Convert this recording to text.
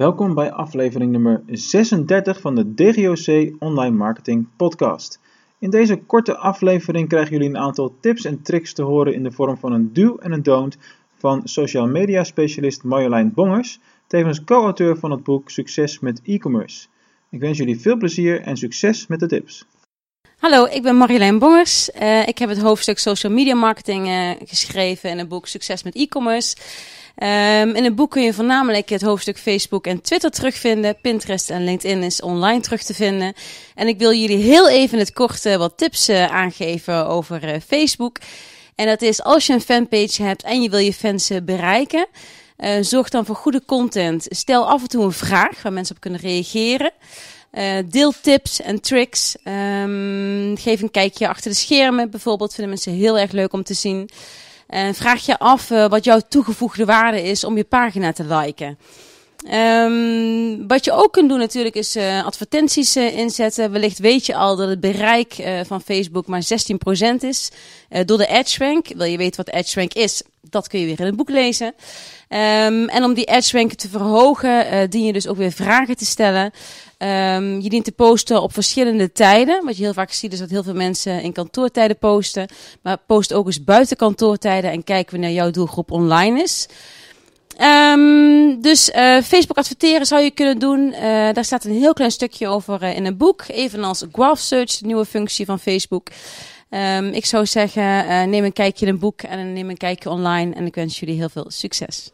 Welkom bij aflevering nummer 36 van de DGOC Online Marketing Podcast. In deze korte aflevering krijgen jullie een aantal tips en tricks te horen in de vorm van een do en een don't van social media specialist Marjolein Bongers, tevens co-auteur van het boek Succes met e-commerce. Ik wens jullie veel plezier en succes met de tips. Hallo, ik ben Marjolein Bongers. Uh, ik heb het hoofdstuk social media marketing uh, geschreven in het boek Succes met e-commerce. Um, in het boek kun je voornamelijk het hoofdstuk Facebook en Twitter terugvinden. Pinterest en LinkedIn is online terug te vinden. En ik wil jullie heel even het korte wat tips uh, aangeven over Facebook. En dat is als je een fanpage hebt en je wil je fans bereiken, zorg dan voor goede content. Stel af en toe een vraag waar mensen op kunnen reageren. Uh, deel tips en tricks. Um, geef een kijkje achter de schermen bijvoorbeeld. Vinden mensen heel erg leuk om te zien. En vraag je af uh, wat jouw toegevoegde waarde is om je pagina te liken. Um, wat je ook kunt doen natuurlijk is uh, advertenties uh, inzetten. Wellicht weet je al dat het bereik uh, van Facebook maar 16% is door de AdRank. Wil je weten wat AdRank is? Dat kun je weer in het boek lezen. Um, en om die AdRank te verhogen, dien je dus ook weer vragen te stellen. Um, je dient te posten op verschillende tijden. Wat je heel vaak ziet is dat heel veel mensen in kantoortijden posten. Maar post ook eens buiten kantoortijden en kijk wanneer jouw doelgroep online is. Um, dus uh, Facebook adverteren zou je kunnen doen. Uh, daar staat een heel klein stukje over uh, in een boek. Evenals Graph Search, de nieuwe functie van Facebook. Um, ik zou zeggen, neem een kijkje in een boek en neem een kijkje online. En ik wens jullie heel veel succes.